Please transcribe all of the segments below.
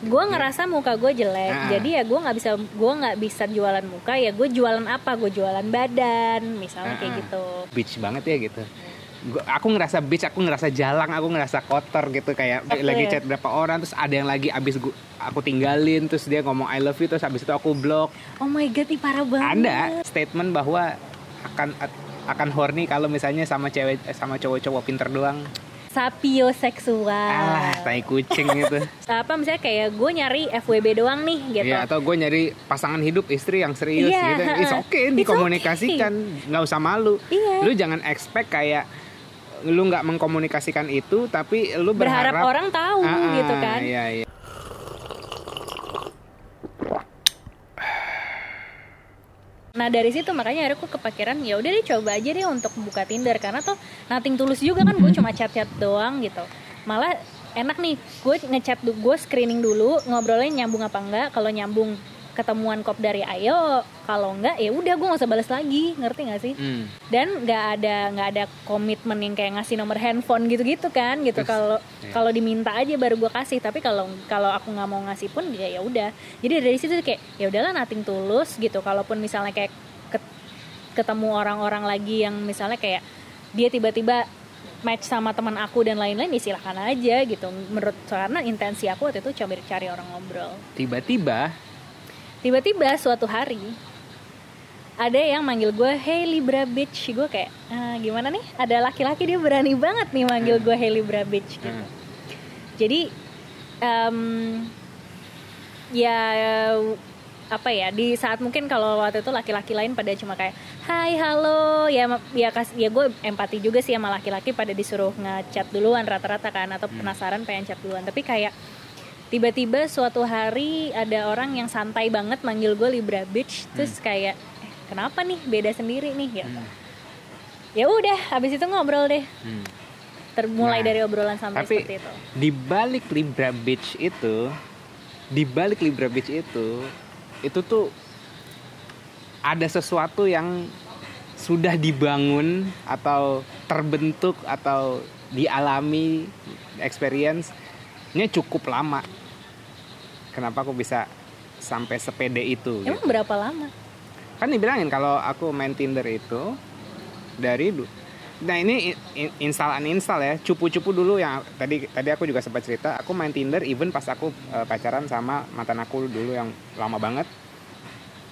gue ngerasa muka gue jelek. Ah. jadi ya gue nggak bisa gue nggak bisa jualan muka. Ya gue jualan apa? Gue jualan badan misalnya kayak Ah. gitu. Bitch banget ya gitu. Gua- aku ngerasa bitch aku ngerasa jalang aku ngerasa kotor gitu. Kayak Betul lagi chat berapa orang terus ada yang lagi abis gua, aku tinggalin terus dia ngomong I love you terus abis itu aku blok. Oh my god ih parah banget. Ada statement bahwa akan akan horny kalau misalnya sama cewek sama cowok-cowok pinter doang sapioseksual alah tai kucing gitu apa misalnya kayak gue nyari FWB doang nih gitu. Ya atau gue nyari pasangan hidup istri yang serius Iya, gitu. It's okay It's dikomunikasikan. nggak usah malu. Iya. lu jangan expect kayak lu nggak mengkomunikasikan itu tapi lu berharap, berharap, orang tahu Ah, ah, gitu kan. iya, iya. Nah dari situ makanya akhirnya aku kepikiran ya udah deh coba aja deh untuk buka Tinder. Karena tuh nating tulus juga kan gue cuma chat-chat doang gitu. Malah enak nih gue ngechat gue screening dulu ngobrolnya nyambung apa enggak. Kalau nyambung ketemuan kop dari ayo kalau enggak ya udah gue nggak usah balas lagi ngerti nggak sih? Hmm. dan nggak ada nggak ada komitmen yang kayak ngasih nomor handphone gitu-gitu kan gitu. Kalau iya. kalau diminta aja baru gue kasih tapi kalau kalau aku nggak mau ngasih pun ya ya udah. Jadi dari situ kayak ya udahlah nating tulus gitu. Kalaupun misalnya kayak ket- ketemu orang-orang lagi yang misalnya kayak dia tiba-tiba match sama teman aku dan lain-lain ya silahkan aja gitu. Menurut karena intensi aku waktu itu coba cari orang ngobrol. Tiba-tiba tiba-tiba suatu hari ada yang manggil gue Hey Libra Bitch. Gue kayak "Ah, gimana nih? Ada laki-laki dia berani banget nih manggil gue Hey Libra Bitch. Gitu. Hmm. jadi em, ya apa ya di saat mungkin kalau waktu itu laki-laki lain pada cuma kayak Hai halo. Ya ya kas ya gue empati juga sih sama laki-laki pada disuruh ngechat duluan rata-rata kan atau penasaran pengen chat duluan. Tapi kayak tiba-tiba suatu hari ada orang yang santai banget manggil gue Libra Bitch terus kayak eh, kenapa nih beda sendiri nih gitu Hmm. ya udah habis itu ngobrol deh Hmm. termulai Nah, dari obrolan sampai tapi seperti itu di balik Libra Beach itu di balik Libra Beach itu itu tuh ada sesuatu yang sudah dibangun atau terbentuk atau dialami experience-nya cukup lama. Kenapa aku bisa sampai sepede itu? emang gitu. berapa lama Kan dibilangin kalau aku main Tinder itu dari Nah ini in- in- install uninstall ya, cupu-cupu dulu yang tadi tadi aku juga sempat cerita, aku main Tinder even pas aku eh, pacaran sama mantan aku dulu yang lama banget.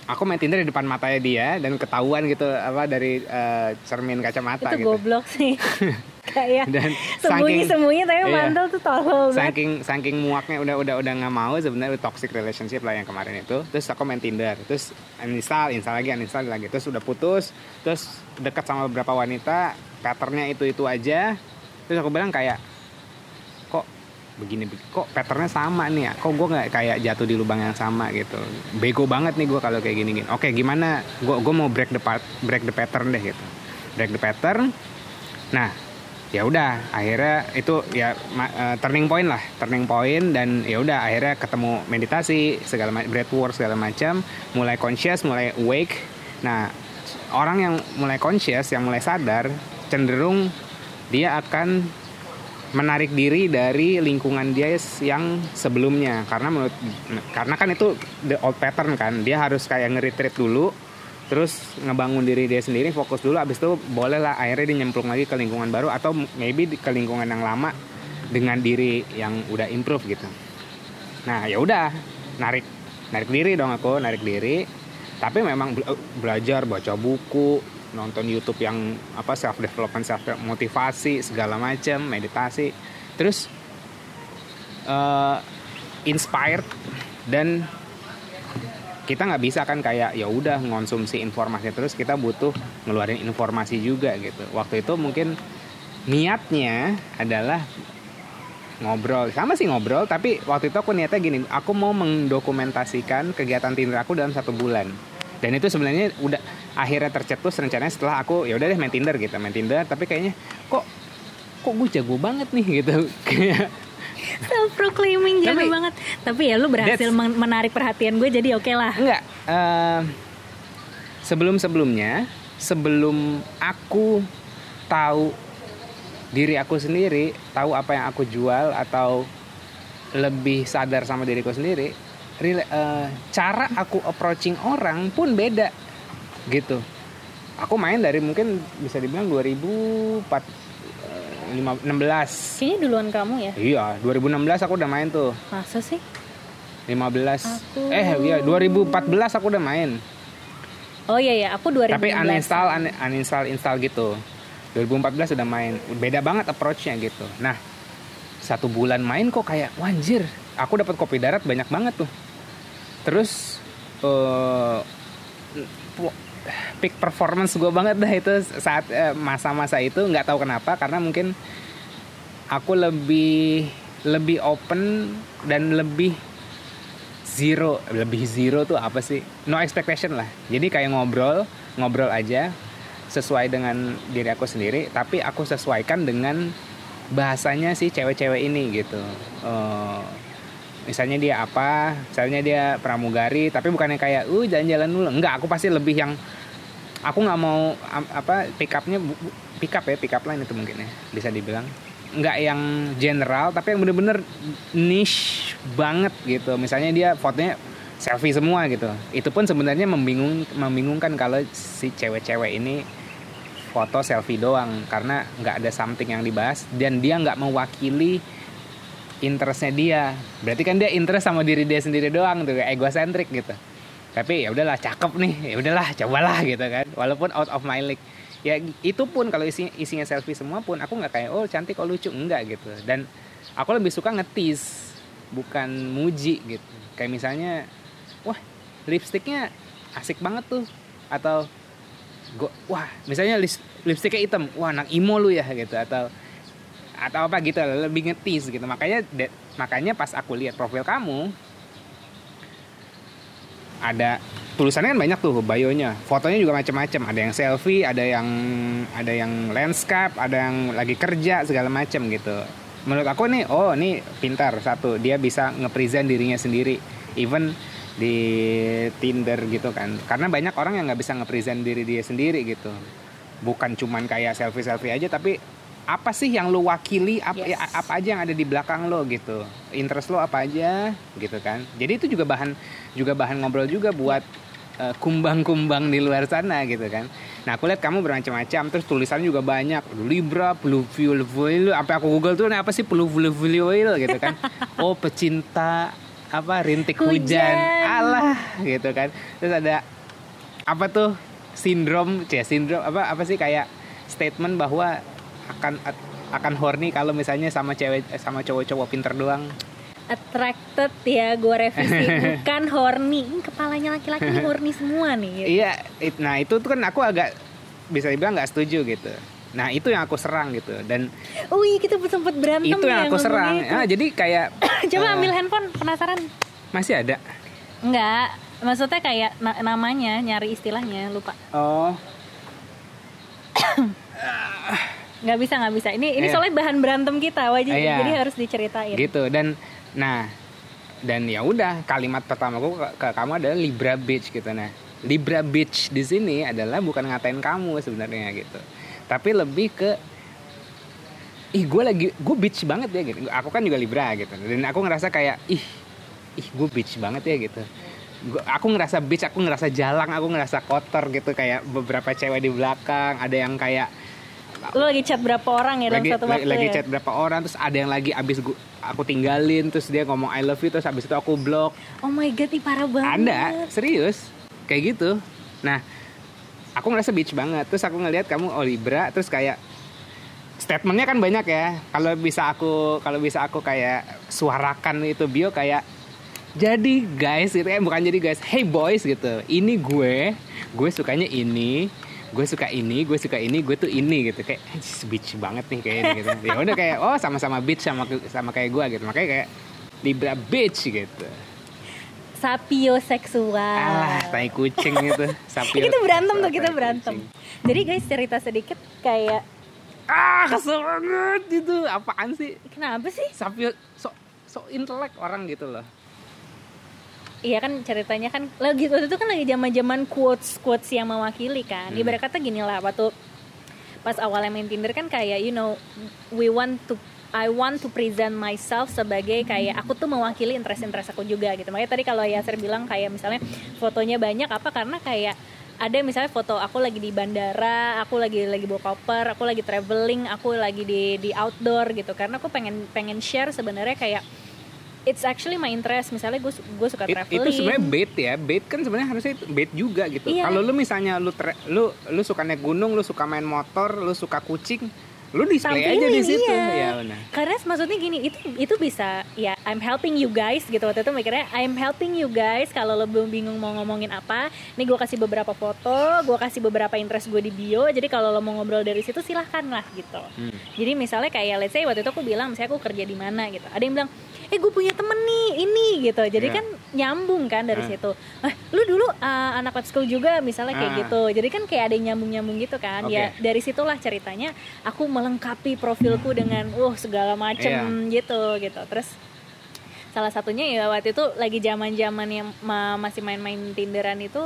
Aku main Tinder di depan matanya dia dan ketahuan gitu apa dari eh, cermin kacamata itu gitu. goblok sih kayak Dan sembunyi saking sembunyi tapi Iya. mantel tuh tolol banget. Saking saking muaknya udah udah udah nggak mau sebenarnya toxic relationship lah yang kemarin itu. Terus aku main Tinder terus uninstall install lagi uninstall lagi. Terus udah putus terus dekat sama beberapa wanita patternnya itu itu aja. Terus aku bilang kayak kok begini beg- kok patternnya sama nih ya? Kok gue nggak kayak jatuh di lubang yang sama gitu? Bego banget nih gue kalau kayak gini gini oke gimana? Gue gue mau break the part- break the pattern deh gitu. Break the pattern. Nah ya udah akhirnya itu ya eh, turning point lah turning point dan ya udah akhirnya ketemu meditasi segala macam breathwork segala macam mulai conscious mulai awake. Nah orang yang mulai conscious yang mulai sadar cenderung dia akan menarik diri dari lingkungan dia yang sebelumnya. Karena menurut karena kan itu the old pattern kan dia harus kayak nge-retreat dulu terus ngebangun diri dia sendiri fokus dulu abis itu boleh lah akhirnya dia nyemplung lagi ke lingkungan baru atau maybe ke lingkungan yang lama dengan diri yang udah improve gitu. Nah ya udah narik narik diri dong aku narik diri. Tapi memang bela- belajar baca buku nonton YouTube yang apa self development self motivasi segala macam meditasi. Terus eh, inspired dan kita nggak bisa kan kayak ya udah ngonsumsi informasi terus kita butuh ngeluarin informasi juga gitu. Waktu itu mungkin niatnya adalah ngobrol. Sama sih ngobrol tapi waktu itu aku niatnya gini aku mau mendokumentasikan kegiatan Tinder aku dalam satu bulan. Dan itu sebenarnya udah akhirnya tercetus rencananya setelah aku ya udah deh main Tinder gitu main Tinder. Tapi kayaknya kok kok gue jago banget nih gitu. Kayak self proclaiming jago Tapi- banget tapi ya lu berhasil men- menarik perhatian gue jadi oke lah Enggak. eh, sebelum-sebelumnya, sebelum aku tahu diri aku sendiri, tahu apa yang aku jual atau lebih sadar sama diriku sendiri rela- eh, cara aku approaching orang pun beda gitu aku main dari mungkin bisa dibilang 2004 eh, lima- 16 Kayaknya duluan kamu ya. iya 2016 aku udah main tuh. Masa sih? 15 Aku- eh iya 2014 aku udah main. Oh iya ya, aku 2016. tapi uninstall un- uninstall install gitu. 2014 udah main. Beda banget approachnya gitu. Nah satu bulan main kok kayak wanjir aku dapat kopi darat banyak banget tuh. Terus eh pu- peak performance gue banget dah itu saat eh, masa-masa itu. Nggak tahu kenapa karena mungkin aku lebih lebih open dan lebih zero. Lebih zero tuh apa sih? No expectation lah. Jadi kayak ngobrol ngobrol aja sesuai dengan diri aku sendiri tapi aku sesuaikan dengan bahasanya si cewek-cewek ini gitu. Eh, misalnya dia apa misalnya dia pramugari tapi bukannya kayak uh jalan-jalan dulu. Enggak aku pasti lebih yang aku nggak mau apa pick upnya pick up ya pick up line itu mungkin ya bisa dibilang. Nggak yang general tapi yang bener-bener niche banget gitu. Misalnya dia fotonya selfie semua gitu. Itu pun sebenarnya membingung membingungkan kalau si cewek-cewek ini foto selfie doang karena nggak ada something yang dibahas dan dia nggak mewakili interestnya dia. Berarti kan dia interest sama diri dia sendiri doang tuh egosentrik gitu. Tapi ya udahlah cakep nih. Ya udahlah cobalah gitu kan. Walaupun out of my league. Ya itu pun kalau isi, isinya selfie semua pun aku nggak kayak oh cantik oh lucu. Enggak gitu. Dan aku lebih suka ngetis bukan muji gitu. Kayak misalnya wah lipstiknya asik banget tuh. Atau gua wah misalnya lipstiknya hitam. Wah anak imo lu ya gitu. Atau atau apa gitu lebih ngetis gitu. Makanya de- makanya pas aku lihat profil kamu ada tulisannya kan banyak tuh bayonya fotonya juga macam-macam ada yang selfie ada yang ada yang landscape ada yang lagi kerja segala macam gitu. Menurut aku nih oh ini pintar. Satu dia bisa ngepresent dirinya sendiri. Even di Tinder gitu kan. Karena banyak orang yang nggak bisa ngepresent diri dia sendiri gitu. Bukan cuman kayak selfie selfie aja tapi apa sih yang lo wakili? Apa, Yes. ya, apa aja yang ada di belakang lo gitu? Interest lo apa aja? Gitu kan. Jadi itu juga bahan juga bahan ngobrol juga buat eh, kumbang-kumbang di luar sana gitu kan. Nah aku lihat kamu bermacam-macam terus tulisannya juga banyak. Libra pluvial oil sampai aku google tuh apa sih pluvial oil gitu kan. Oh pecinta apa rintik hujan, Hujan. alah gitu kan. Terus ada apa tuh sindrom ya sindrom apa apa sih kayak statement bahwa akan akan horny kalau misalnya sama cewek sama cowok-cowok pinter doang Attracted ya, gue revisi bukan horny. Ini kepalanya laki-laki horny semua nih. gitu. iya it- nah itu tuh kan aku agak bisa dibilang nggak setuju gitu nah itu yang aku serang gitu dan Oh iya kita sempat berantem itu yang ya aku serang itu. Ah, jadi kayak Coba eh, ambil handphone, penasaran? masih ada Enggak, maksudnya kayak na- namanya, nyari istilahnya, lupa. oh Nggak bisa, nggak bisa. Ini ini Iya. soalnya bahan berantem kita, wajib. Iya. Jadi harus diceritain. gitu dan nah dan ya udah kalimat pertamaku ke, ke kamu adalah Libra Beach gitu nah Libra Beach di sini adalah bukan ngatain kamu sebenarnya gitu tapi lebih ke ih gue lagi gue beach banget ya gitu aku kan juga Libra gitu dan aku ngerasa kayak ih ih gue beach banget ya gitu Gua, aku ngerasa beach aku ngerasa jalang aku ngerasa kotor gitu kayak beberapa cewek di belakang ada yang kayak Lu lagi chat berapa orang ya dalam lagi, satu lagi, waktu lagi ya? chat berapa orang terus ada yang lagi abis gua, aku tinggalin terus dia ngomong I love you terus abis itu aku blok Oh my god, ih parah banget. ada serius. Kayak gitu. Nah aku ngerasa beach banget. Terus aku ngelihat kamu oh Libra terus kayak statementnya kan banyak ya. Kalau bisa aku kalau bisa aku kayak suarakan itu bio kayak jadi guys gitu kan bukan jadi guys hey boys gitu. Ini gue gue sukanya ini gue suka ini gue suka ini gue tuh ini gitu kayak "Anjis, bitch banget nih kayak ini gitu ya udah kayak oh sama-sama bitch sama sama kayak gue gitu makanya kayak Libra bitch gitu Sapio seksual. alah tai kucing gitu sapi kita berantem tuh, kita berantem. kucing. Jadi guys cerita sedikit kayak ah kesel banget itu apaan sih kenapa sih? sapi so so intelek orang gitu loh Iya kan ceritanya kan lagi waktu itu kan lagi zaman-zaman quotes quotes yang mewakili kan. Hmm. Ibarat kata gini lah waktu pas awalnya main Tinder kan kayak you know we want to I want to present myself sebagai kayak aku tuh mewakili interest-interest aku juga gitu. Makanya tadi kalau Yasir bilang kayak misalnya fotonya banyak apa karena kayak ada misalnya foto aku lagi di bandara, aku lagi lagi bawa koper, aku lagi traveling, aku lagi di di outdoor gitu. Karena aku pengen pengen share sebenarnya kayak it's actually my interest. Misalnya gue gue suka It- traveling. itu sebenarnya bait ya. Bait kan sebenarnya harusnya bait juga gitu. Iya. kalau lu misalnya lu tra- lu lu suka naik gunung lu suka main motor lu suka kucing lu display aja di Tampilin, situ. iya. ya benar. Karena maksudnya gini itu itu bisa ya I'm helping you guys gitu waktu itu mikirnya I'm helping you guys kalau lo belum bingung mau ngomongin apa nih gue kasih beberapa foto gue kasih beberapa interest gue di bio jadi kalau lo mau ngobrol dari situ silahkan lah gitu Hmm. jadi misalnya kayak let's say waktu itu aku bilang misalnya aku kerja di mana gitu ada yang bilang eh gue punya temen nih ini gitu jadi Iya. kan nyambung kan dari Ah. situ eh lu dulu uh, anak lab school juga misalnya kayak Ah. gitu jadi kan kayak ada yang nyambung nyambung gitu kan ya Oke. dari situlah ceritanya aku melengkapi profilku dengan uh segala macem Iya. gitu gitu terus salah satunya ya waktu itu lagi zaman zaman yang ma- masih main-main tinderan itu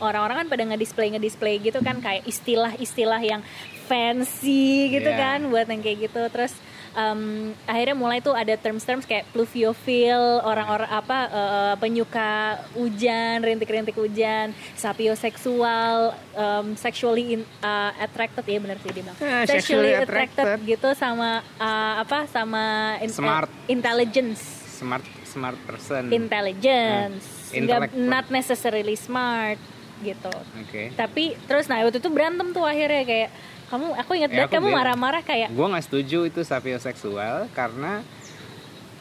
orang-orang kan pada nge-display nge-display gitu kan kayak istilah-istilah yang fancy gitu Iya. kan buat yang kayak gitu terus em, akhirnya mulai tuh ada terms-terms kayak pluviophile orang-orang apa eh, penyuka hujan rintik-rintik hujan sapioseksual em, sexually in- uh, attracted ya benar sih dia bilang Eh, sexually sexually attracted attracted. gitu sama uh, apa sama in- Smart. eh, intelligence smart smart person. Intelligence. Hmm. nggak not necessarily smart gitu. Oke. Tapi terus nah waktu itu berantem tuh akhirnya kayak kamu aku ingat Ya, banget aku kamu marah-marah kayak gue nggak setuju itu sapioseksual karena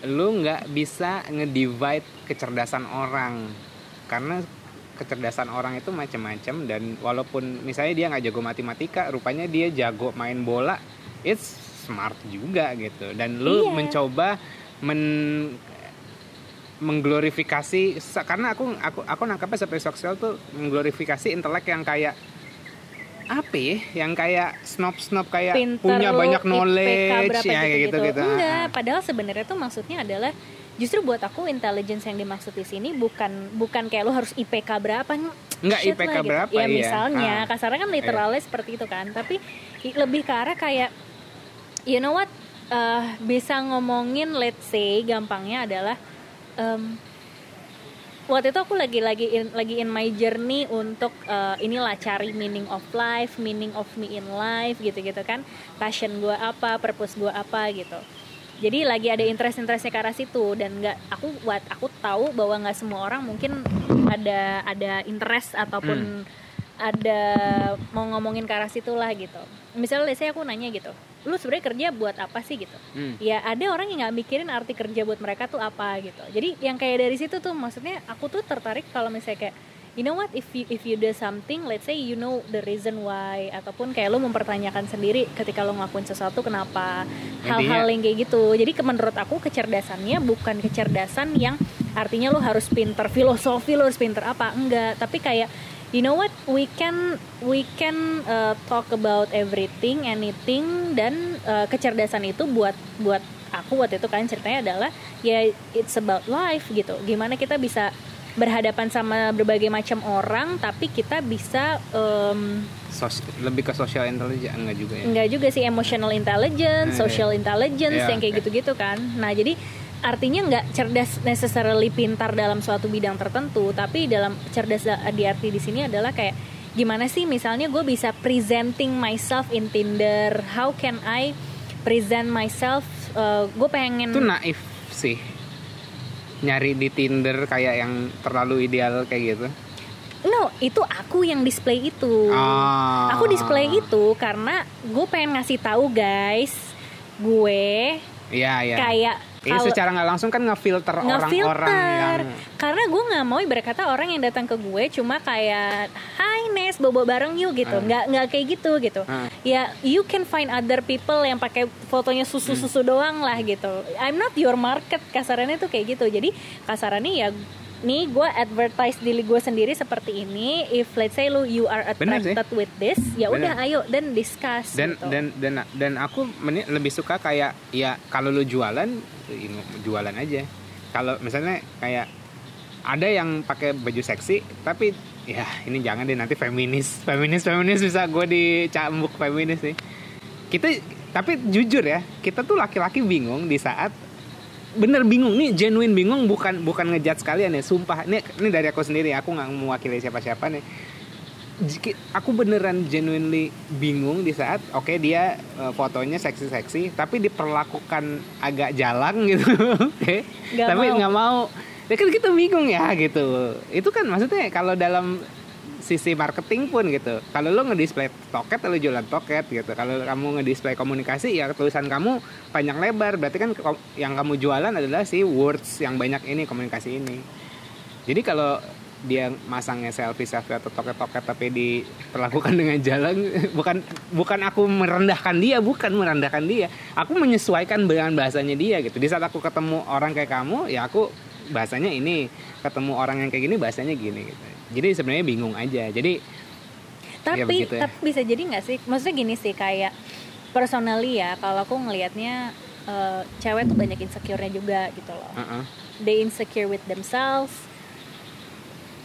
lu nggak bisa ngedivide kecerdasan orang. Karena kecerdasan orang itu macam-macam dan walaupun misalnya dia nggak jago matematika rupanya dia jago main bola it's smart juga gitu. Dan lu Iya. mencoba men mengglorifikasi karena aku aku aku nangkapnya sapioseksual tuh mengglorifikasi intelek yang kayak apa ya? Yang kayak snob snob kayak pinter punya banyak IPK knowledge berapa ya kayak gitu gitu enggak padahal sebenarnya tuh maksudnya adalah justru buat aku intelligence yang dimaksud di sini bukan bukan kayak lu harus IPK berapa Enggak, Shit IPK lah, gitu. berapa, ya iya. misalnya Ah. kasarnya kan literalnya seperti itu kan. Tapi lebih ke arah kayak you know what? Eh, bisa ngomongin let's say gampangnya adalah em, waktu itu aku lagi lagi in, lagi in my journey untuk eh, inilah cari meaning of life, meaning of me in life gitu-gitu kan. Passion gue apa, purpose gue apa gitu. Jadi lagi ada interest-interestnya ke arah situ dan nggak aku buat aku tahu bahwa nggak semua orang mungkin ada ada interest ataupun ada mau ngomongin ke arah situ lah gitu. Misalnya let's say aku nanya gitu, lu sebenarnya kerja buat apa sih gitu? Hmm. ya ada orang yang nggak mikirin arti kerja buat mereka tuh apa gitu jadi yang kayak dari situ tuh maksudnya aku tuh tertarik kalau misalnya kayak you know what if you if you do something let's say you know the reason why ataupun kayak lo mempertanyakan sendiri ketika lo ngelakuin sesuatu kenapa hal-hal yang kayak gitu jadi ke- menurut aku kecerdasannya bukan kecerdasan yang artinya lo harus pinter filosofi lo harus pinter apa enggak tapi kayak you know what? We can we can uh, talk about everything anything dan uh, kecerdasan itu buat buat aku waktu itu kan ceritanya adalah ya it's about life gitu. Gimana kita bisa berhadapan sama berbagai macam orang tapi kita bisa um, Sos- lebih ke social intelligence enggak juga ya? Enggak juga sih emotional intelligence, Eh, social intelligence iya, yang kayak gitu-gitu kan. Nah, jadi artinya nggak cerdas necessarily pintar dalam suatu bidang tertentu, tapi dalam cerdas di arti di sini adalah kayak gimana sih misalnya gue bisa presenting myself in Tinder, how can I present myself? gue pengen itu naif sih nyari di Tinder kayak yang terlalu ideal kayak gitu no itu aku yang display itu. Ah. Aku display itu karena gue pengen ngasih tahu guys, gue iya iya kayak Ini kalau- secara nggak langsung kan ngefilter orang-orang yang karena gue nggak mau ibarat kata orang yang datang ke gue cuma kayak Hai Nes bobo bareng yuk gitu. Ah. nggak nggak kayak gitu gitu. Ah. ya you can find other people yang pakai fotonya susu susu doang lah gitu. I'm not your market. Kasarannya tuh kayak gitu. Jadi kasarannya ya nih gue advertise diri gue sendiri seperti ini. If let's say lu you are attracted with this ya udah ayo dan discuss dan gitu. dan dan dan aku meni- lebih suka kayak ya kalau lu jualan jualan aja. Kalau misalnya kayak ada yang pakai baju seksi tapi ya ini jangan deh nanti feminis. Feminis feminis bisa gue dicambuk feminis sih. Kita tapi jujur ya kita tuh laki-laki bingung di saat bener bingung. Nih genuine bingung bukan bukan ngejat sekalian ya. Sumpah ini ini dari aku sendiri aku nggak mewakili siapa-siapa nih. Jiki- aku beneran genuinely bingung di saat oke dia eh, fotonya seksi-seksi tapi diperlakukan agak jalan gitu oke. Nggak tapi nggak mau. Ya kan kita bingung ya gitu. Itu kan maksudnya kalau dalam sisi marketing pun gitu. Kalau lo ngedisplay toket lo jualan toket gitu. Kalau kamu ngedisplay komunikasi ya tulisan kamu panjang lebar. Berarti kan yang kamu jualan adalah si words yang banyak ini komunikasi ini. Jadi kalau dia masangnya selfie selfie atau toket toket tapi diperlakukan dengan jalan bukan bukan aku merendahkan dia bukan merendahkan dia. Aku menyesuaikan dengan bahasanya dia gitu. Di saat aku ketemu orang kayak kamu ya aku bahasanya ini. Ketemu orang yang kayak gini bahasanya gini gitu jadi sebenarnya bingung aja jadi tapi begitu ya. tapi bisa jadi nggak sih maksudnya gini sih kayak personally ya kalau aku ngelihatnya eh, cewek tuh banyak insecure-nya juga gitu loh uh-uh. they insecure with themselves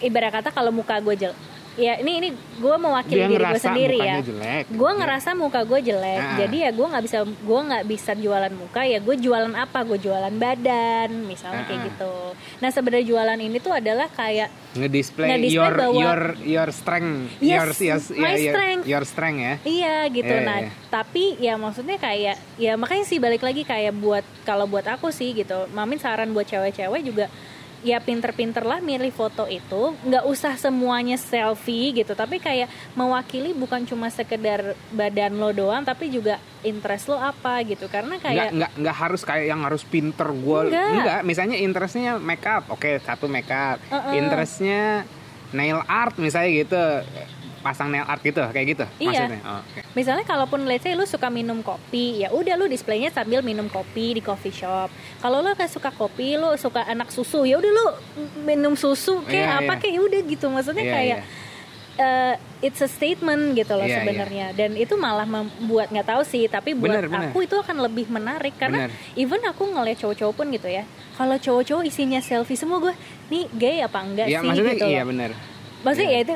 ibarat kata kalau muka gue jel ya ini ini gue mewakili dia diri gue sendiri ya jelek gue ngerasa muka gue jelek Ah. jadi ya gue nggak bisa gue nggak bisa jualan muka ya gue jualan apa gue jualan badan misalnya kayak Ah. gitu nah sebenarnya jualan ini tuh adalah kayak ngedisplay Ngedisplay your bahwa- your your strength Yes, your yes, my yeah, your- strength. your strength ya Iya gitu. Iya, nah, iya. tapi ya maksudnya kayak ya makanya sih balik lagi kayak buat kalau buat aku sih gitu. Mamin saran buat cewek-cewek juga ya pinter-pinter lah milih foto itu. Nggak usah semuanya selfie gitu. Tapi kayak mewakili bukan cuma sekedar badan lo doang tapi juga interest lo apa gitu. Karena kayak nggak nggak harus kayak yang harus pinter gue Nggak. misalnya interestnya make up oke satu make up Uh-uh. interestnya nail art misalnya gitu pasang nail art gitu kayak gitu Iya. maksudnya Oh, oke. Misalnya kalaupun let's say lu suka minum kopi, ya udah lu displaynya sambil minum kopi di coffee shop. Kalau lu gak suka kopi, lu suka anak susu, ya udah lu minum susu kayak Iya, apa iya. kayak ya udah gitu. Maksudnya Iya, kayak eh, it's a statement gitu loh Iya, sebenarnya. Dan itu malah membuat nggak tahu sih, tapi buat Bener, bener. aku itu akan lebih menarik karena Bener. even aku ngeliat cowok-cowok pun gitu ya. Kalau cowok-cowok isinya selfie semua gue, nih gay apa enggak Iya sih gitu iya loh. bener Maksudnya Iya. ya itu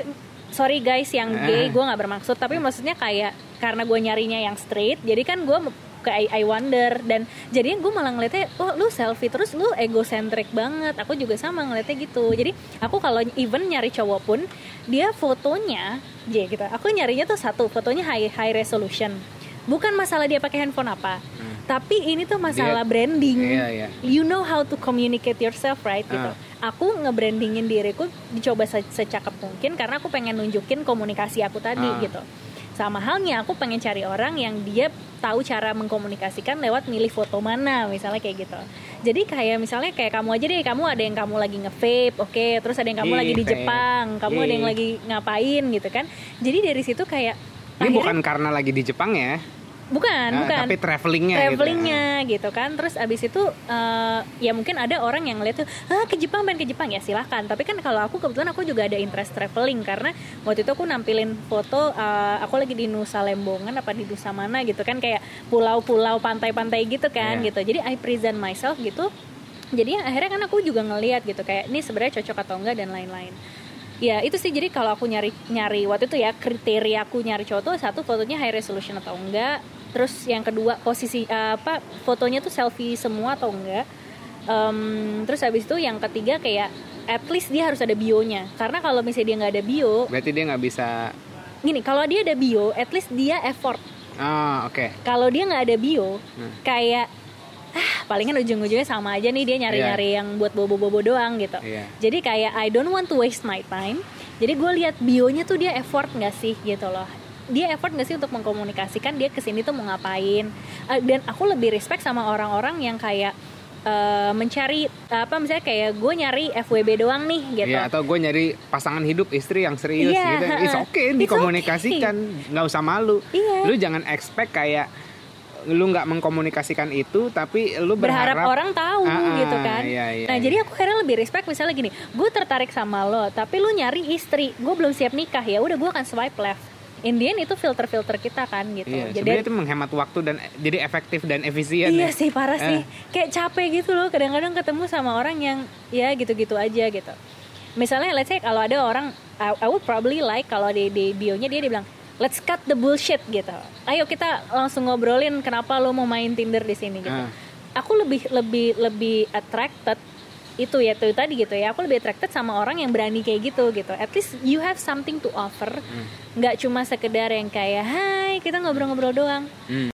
sorry guys yang Eh. gay gue nggak bermaksud. Tapi maksudnya kayak karena gue nyarinya yang straight jadi kan gue ke I, I wonder. Dan jadinya gue malah ngeliatnya oh lu selfie terus lu egocentrik banget. Aku juga sama ngeliatnya gitu. Jadi aku kalau even nyari cowok pun dia fotonya J gitu. Aku nyarinya tuh satu fotonya high high resolution. Bukan masalah dia pakai handphone apa. Tapi ini tuh masalah Dia- branding. Hmm. Iya, iya. you know how to communicate yourself right? Gitu. Ah. Aku ngebrandingin diriku dicoba se- secakap mungkin karena aku pengen nunjukin komunikasi aku tadi Ah. gitu sama halnya aku pengen cari orang yang dia tahu cara mengkomunikasikan lewat milih foto mana misalnya kayak gitu jadi kayak misalnya kayak kamu aja deh kamu ada yang kamu lagi nge-vape oke terus ada yang kamu Ih, lagi di vape. Jepang kamu ada yang lagi ngapain gitu kan jadi dari situ kayak ini akhirnya- bukan karena lagi di Jepang ya bukan Nah, bukan. tapi travelingnya travelingnya gitu. kan. Terus abis itu eh, ya mungkin ada orang yang ngeliat tuh ah ke Jepang pengen ke Jepang. Ya silahkan. Tapi kan kalau aku kebetulan aku juga ada interest traveling karena waktu itu aku nampilin foto eh, aku lagi di Nusa Lembongan apa di Nusa mana gitu kan kayak pulau-pulau pantai-pantai gitu kan Iya. gitu. Jadi I present myself gitu. Jadi akhirnya kan aku juga ngeliat gitu kayak ini sebenarnya cocok atau enggak dan lain-lain. Ya itu sih. Jadi kalau aku nyari nyari waktu itu ya kriteria aku nyari cowok tuh satu fotonya high resolution atau enggak terus yang kedua posisi eh, apa fotonya tuh selfie semua atau enggak? Em, terus habis itu yang ketiga kayak at least dia harus ada bionya. Karena kalau misalnya dia nggak ada bio berarti dia nggak bisa gini kalau dia ada bio at least dia effort. Oh oke. Kalau dia nggak ada bio Hmm. kayak ah palingan ujung-ujungnya sama aja nih dia nyari-nyari yang buat bobo-bobo doang gitu. Iya. jadi kayak I don't want to waste my time. Jadi gue lihat bionya tuh dia effort nggak sih gitu loh dia effort nggak sih untuk mengkomunikasikan dia ke sini tuh mau ngapain Eh, dan aku lebih respect sama orang-orang yang kayak eh, mencari apa misalnya kayak gue nyari FWB doang nih gitu Iya, atau gue nyari pasangan hidup istri yang serius Iya, gitu. It's okay It's dikomunikasikan, nggak usah malu. Iya. Lu jangan expect kayak lu nggak mengkomunikasikan itu, tapi lu berharap, berharap, orang tahu Ah, ah, gitu kan. iya, iya, nah iya. jadi aku akhirnya lebih respect misalnya gini, gue tertarik sama lo, tapi lu nyari istri, gue belum siap nikah ya, udah gue akan swipe left. Indian itu filter-filter kita kan gitu. Iya, jadi itu menghemat waktu dan jadi efektif dan efisien. iya ya. sih parah Eh. sih, kayak capek gitu loh. Kadang-kadang ketemu sama orang yang ya gitu-gitu aja gitu. Misalnya let's say kalau ada orang, I, I would probably like kalau di, di bionya dia dibilang let's cut the bullshit gitu ayo kita langsung ngobrolin kenapa lo mau main Tinder di sini gitu Ah. aku lebih lebih lebih attracted itu ya tuh tadi gitu ya. Aku lebih attracted sama orang yang berani kayak gitu gitu. At least you have something to offer. Nggak cuma sekedar yang kayak hai kita ngobrol-ngobrol doang. Hmm.